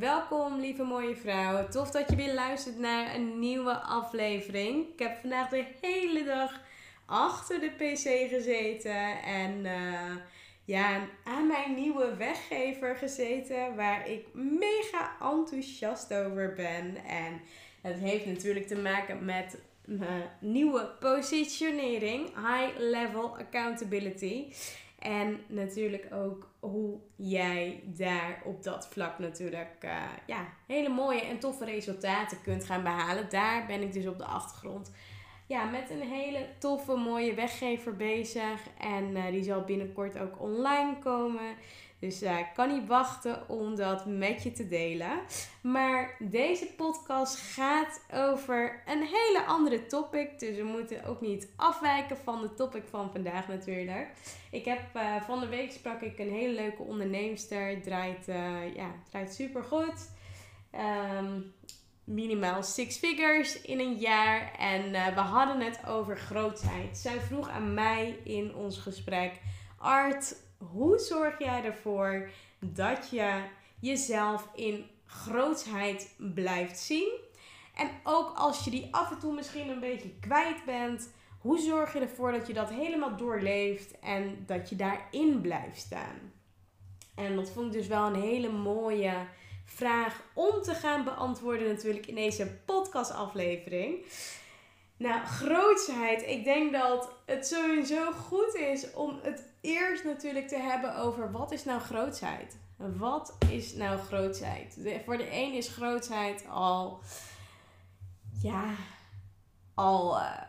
Welkom, lieve mooie vrouw. Tof dat je weer luistert naar een nieuwe aflevering. Ik heb vandaag de hele dag achter de PC gezeten en uh, ja, aan mijn nieuwe weggever gezeten, waar ik mega enthousiast over ben. En het heeft natuurlijk te maken met mijn nieuwe positionering, High Level Accountability. En natuurlijk ook hoe jij daar op dat vlak natuurlijk uh, ja, hele mooie en toffe resultaten kunt gaan behalen. Daar ben ik dus op de achtergrond ja, met een hele toffe, mooie weggever bezig. En uh, die zal binnenkort ook online komen. Dus uh, ik kan niet wachten om dat met je te delen. Maar deze podcast gaat over een hele andere topic. Dus we moeten ook niet afwijken van de topic van vandaag natuurlijk. Ik heb uh, van de week sprak ik een hele leuke onderneemster. Draait, uh, ja, draait super goed. Um, minimaal six figures in een jaar. En we hadden het over grootheid. Zij vroeg aan mij in ons gesprek: Art, hoe zorg jij ervoor dat je jezelf in grootheid blijft zien? En ook als je die af en toe misschien een beetje kwijt bent, hoe zorg je ervoor dat je dat helemaal doorleeft en dat je daarin blijft staan? En dat vond ik dus wel een hele mooie vraag om te gaan beantwoorden natuurlijk in deze podcastaflevering. Nou, grootsheid. Ik denk dat het sowieso goed is om het eerst natuurlijk te hebben over wat is nou grootsheid? Wat is nou grootsheid? voor de een is grootsheid al, ja, al uh,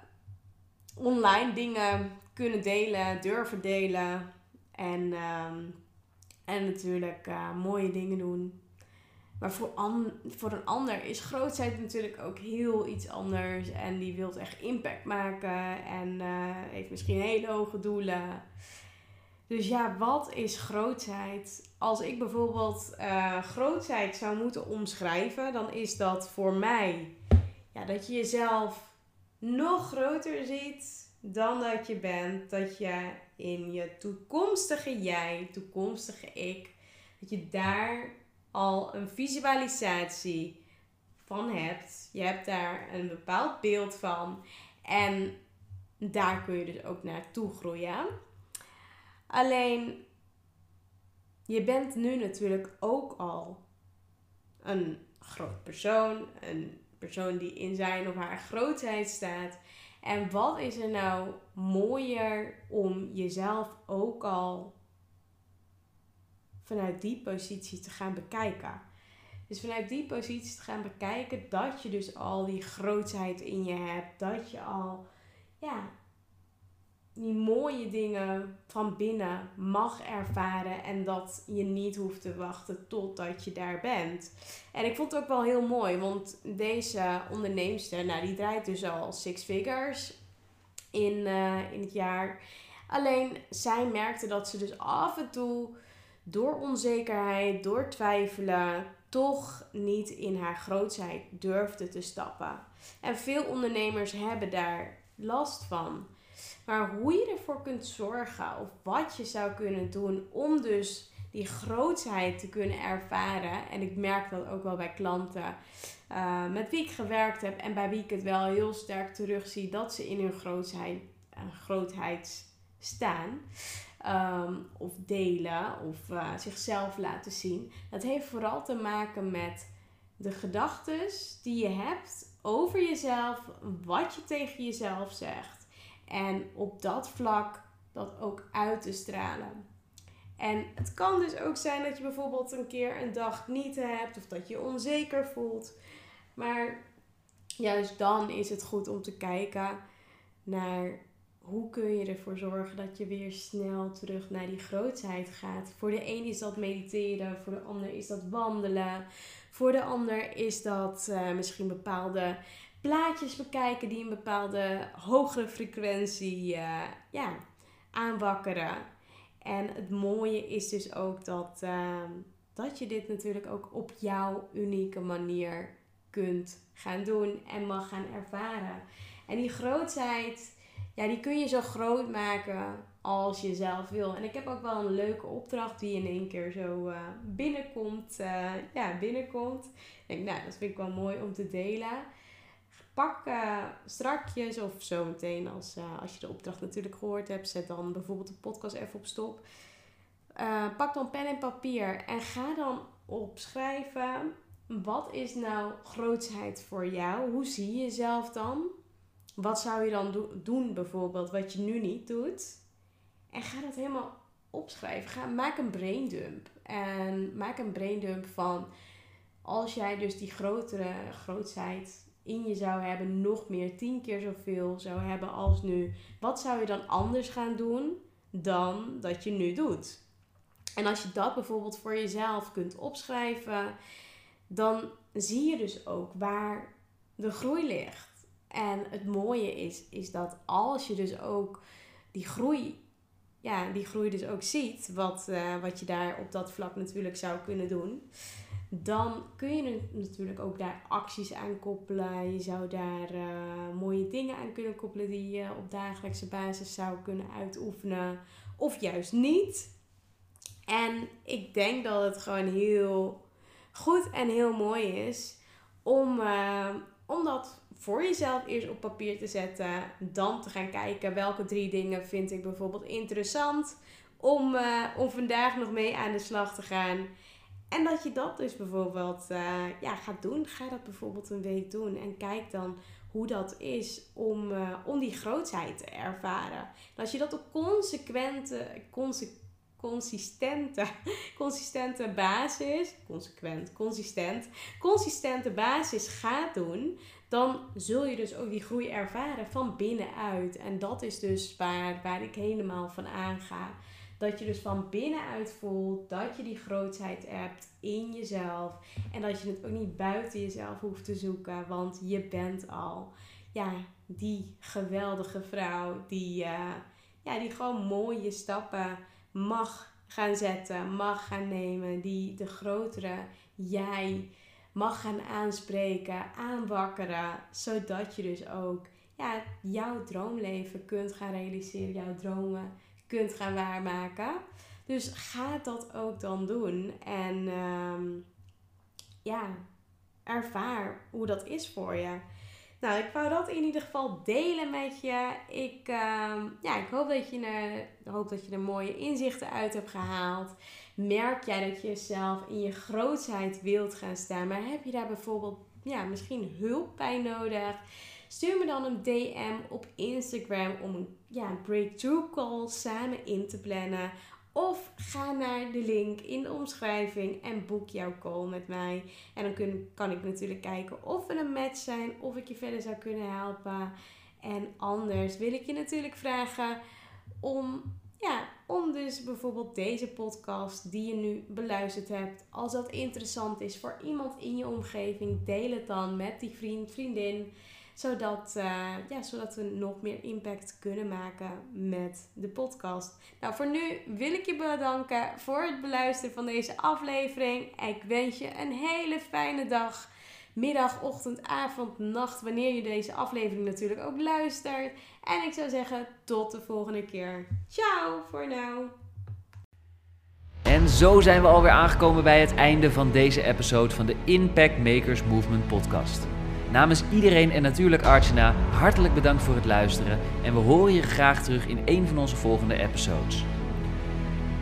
online dingen kunnen delen, durven delen. En, um, en natuurlijk uh, mooie dingen doen. Maar voor, an, voor een ander is grootheid natuurlijk ook heel iets anders. En die wil echt impact maken. En uh, heeft misschien hele hoge doelen. Dus ja, wat is grootheid? Als ik bijvoorbeeld uh, grootheid zou moeten omschrijven, dan is dat voor mij ja, dat je jezelf nog groter ziet dan dat je bent. Dat je in je toekomstige jij, toekomstige ik, dat je daar al een visualisatie van hebt. Je hebt daar een bepaald beeld van. En daar kun je dus ook naartoe groeien. Alleen, je bent nu natuurlijk ook al een groot persoon. Een persoon die in zijn of haar grootheid staat. En wat is er nou mooier om jezelf ook al vanuit die positie te gaan bekijken. Dus vanuit die positie te gaan bekijken dat je dus al die grootheid in je hebt. Dat je al ja, die mooie dingen van binnen mag ervaren. En dat je niet hoeft te wachten totdat je daar bent. En ik vond het ook wel heel mooi. Want deze onderneemster, nou die draait dus al six figures in, uh, in het jaar. Alleen zij merkte dat ze dus af en toe door onzekerheid, door twijfelen, toch niet in haar grootheid durfde te stappen. En veel ondernemers hebben daar last van. Maar hoe je ervoor kunt zorgen of wat je zou kunnen doen om dus die grootheid te kunnen ervaren. En ik merk dat ook wel bij klanten uh, met wie ik gewerkt heb en bij wie ik het wel heel sterk terugzie dat ze in hun grootheid, uh, grootheid staan. Um, of delen of uh, zichzelf laten zien. Dat heeft vooral te maken met de gedachten die je hebt over jezelf, wat je tegen jezelf zegt. En op dat vlak dat ook uit te stralen. En het kan dus ook zijn dat je bijvoorbeeld een keer een dag niet hebt of dat je je onzeker voelt. Maar juist dan is het goed om te kijken naar hoe kun je ervoor zorgen dat je weer snel terug naar die grootheid gaat. Voor de een is dat mediteren, voor de ander is dat wandelen. Voor de ander is dat uh, misschien bepaalde plaatjes bekijken die een bepaalde hogere frequentie uh, ja, aanwakkeren. En het mooie is dus ook dat, uh, dat je dit natuurlijk ook op jouw unieke manier kunt gaan doen en mag gaan ervaren. En die grootheid, ja, die kun je zo groot maken als je zelf wil. En ik heb ook wel een leuke opdracht die in één keer zo uh, binnenkomt. Uh, ja, binnenkomt. Ik denk, nou, dat vind ik wel mooi om te delen. Pak uh, strakjes of zometeen als, als je de opdracht natuurlijk gehoord hebt. Zet dan bijvoorbeeld de podcast even op stop. pak dan pen en papier en ga dan opschrijven. Wat is nou grootsheid voor jou? Hoe zie je jezelf dan? Wat zou je dan do doen bijvoorbeeld wat je nu niet doet? En ga dat helemaal opschrijven. Ga, maak een braindump. En maak een braindump van als jij dus die grotere grootsheid in je zou hebben, nog meer, tien keer zoveel zou hebben als nu. Wat zou je dan anders gaan doen dan dat je nu doet? En als je dat bijvoorbeeld voor jezelf kunt opschrijven, dan zie je dus ook waar de groei ligt. En het mooie is, is dat als je dus ook die groei, ja, die groei dus ook ziet, wat, uh, wat je daar op dat vlak natuurlijk zou kunnen doen, dan kun je natuurlijk ook daar acties aan koppelen. Je zou daar uh, mooie dingen aan kunnen koppelen die je op dagelijkse basis zou kunnen uitoefenen, of juist niet. En ik denk dat het gewoon heel goed en heel mooi is om, uh, om dat voor jezelf eerst op papier te zetten. Dan te gaan kijken welke drie dingen vind ik bijvoorbeeld interessant om, uh, om vandaag nog mee aan de slag te gaan. En dat je dat dus bijvoorbeeld uh, ja, gaat doen. Ga dat bijvoorbeeld een week doen. En kijk dan hoe dat is om, uh, om die grootheid te ervaren. En als je dat op consequente consistente, consistente basis, consequent, consistent, consistente basis gaat doen, dan zul je dus ook die groei ervaren van binnenuit. En dat is dus waar, waar ik helemaal van aanga. Dat je dus van binnenuit voelt dat je die grootheid hebt in jezelf. En dat je het ook niet buiten jezelf hoeft te zoeken, want je bent al ja, die geweldige vrouw die, uh, ja, die gewoon mooie stappen mag gaan zetten, mag gaan nemen, die de grotere jij mag gaan aanspreken, aanwakkeren, zodat je dus ook ja, jouw droomleven kunt gaan realiseren, jouw dromen kunt gaan waarmaken. Dus ga dat ook dan doen en um, ja, ervaar hoe dat is voor je. Nou, ik wou dat in ieder geval delen met je. Ik, uh, ja, ik hoop, dat je er, hoop dat je er mooie inzichten uit hebt gehaald. Merk jij dat je jezelf in je grootheid wilt gaan staan, maar heb je daar bijvoorbeeld ja, misschien hulp bij nodig? Stuur me dan een DM op Instagram om een ja, breakthrough call samen in te plannen. Of ga naar de link in de omschrijving en boek jouw call met mij. En dan kun, kan ik natuurlijk kijken of we een match zijn, of ik je verder zou kunnen helpen. En anders wil ik je natuurlijk vragen om, ja, om dus bijvoorbeeld deze podcast die je nu beluisterd hebt, als dat interessant is voor iemand in je omgeving, deel het dan met die vriend, vriendin zodat, uh, ja, zodat we nog meer impact kunnen maken met de podcast. Nou, voor nu wil ik je bedanken voor het beluisteren van deze aflevering. Ik wens je een hele fijne dag. Middag, ochtend, avond, nacht, wanneer je deze aflevering natuurlijk ook luistert. En ik zou zeggen, tot de volgende keer. Ciao voor nu. En zo zijn we alweer aangekomen bij het einde van deze episode van de Impact Makers Movement podcast. Namens iedereen en natuurlijk Archana, hartelijk bedankt voor het luisteren en we horen je graag terug in een van onze volgende episodes.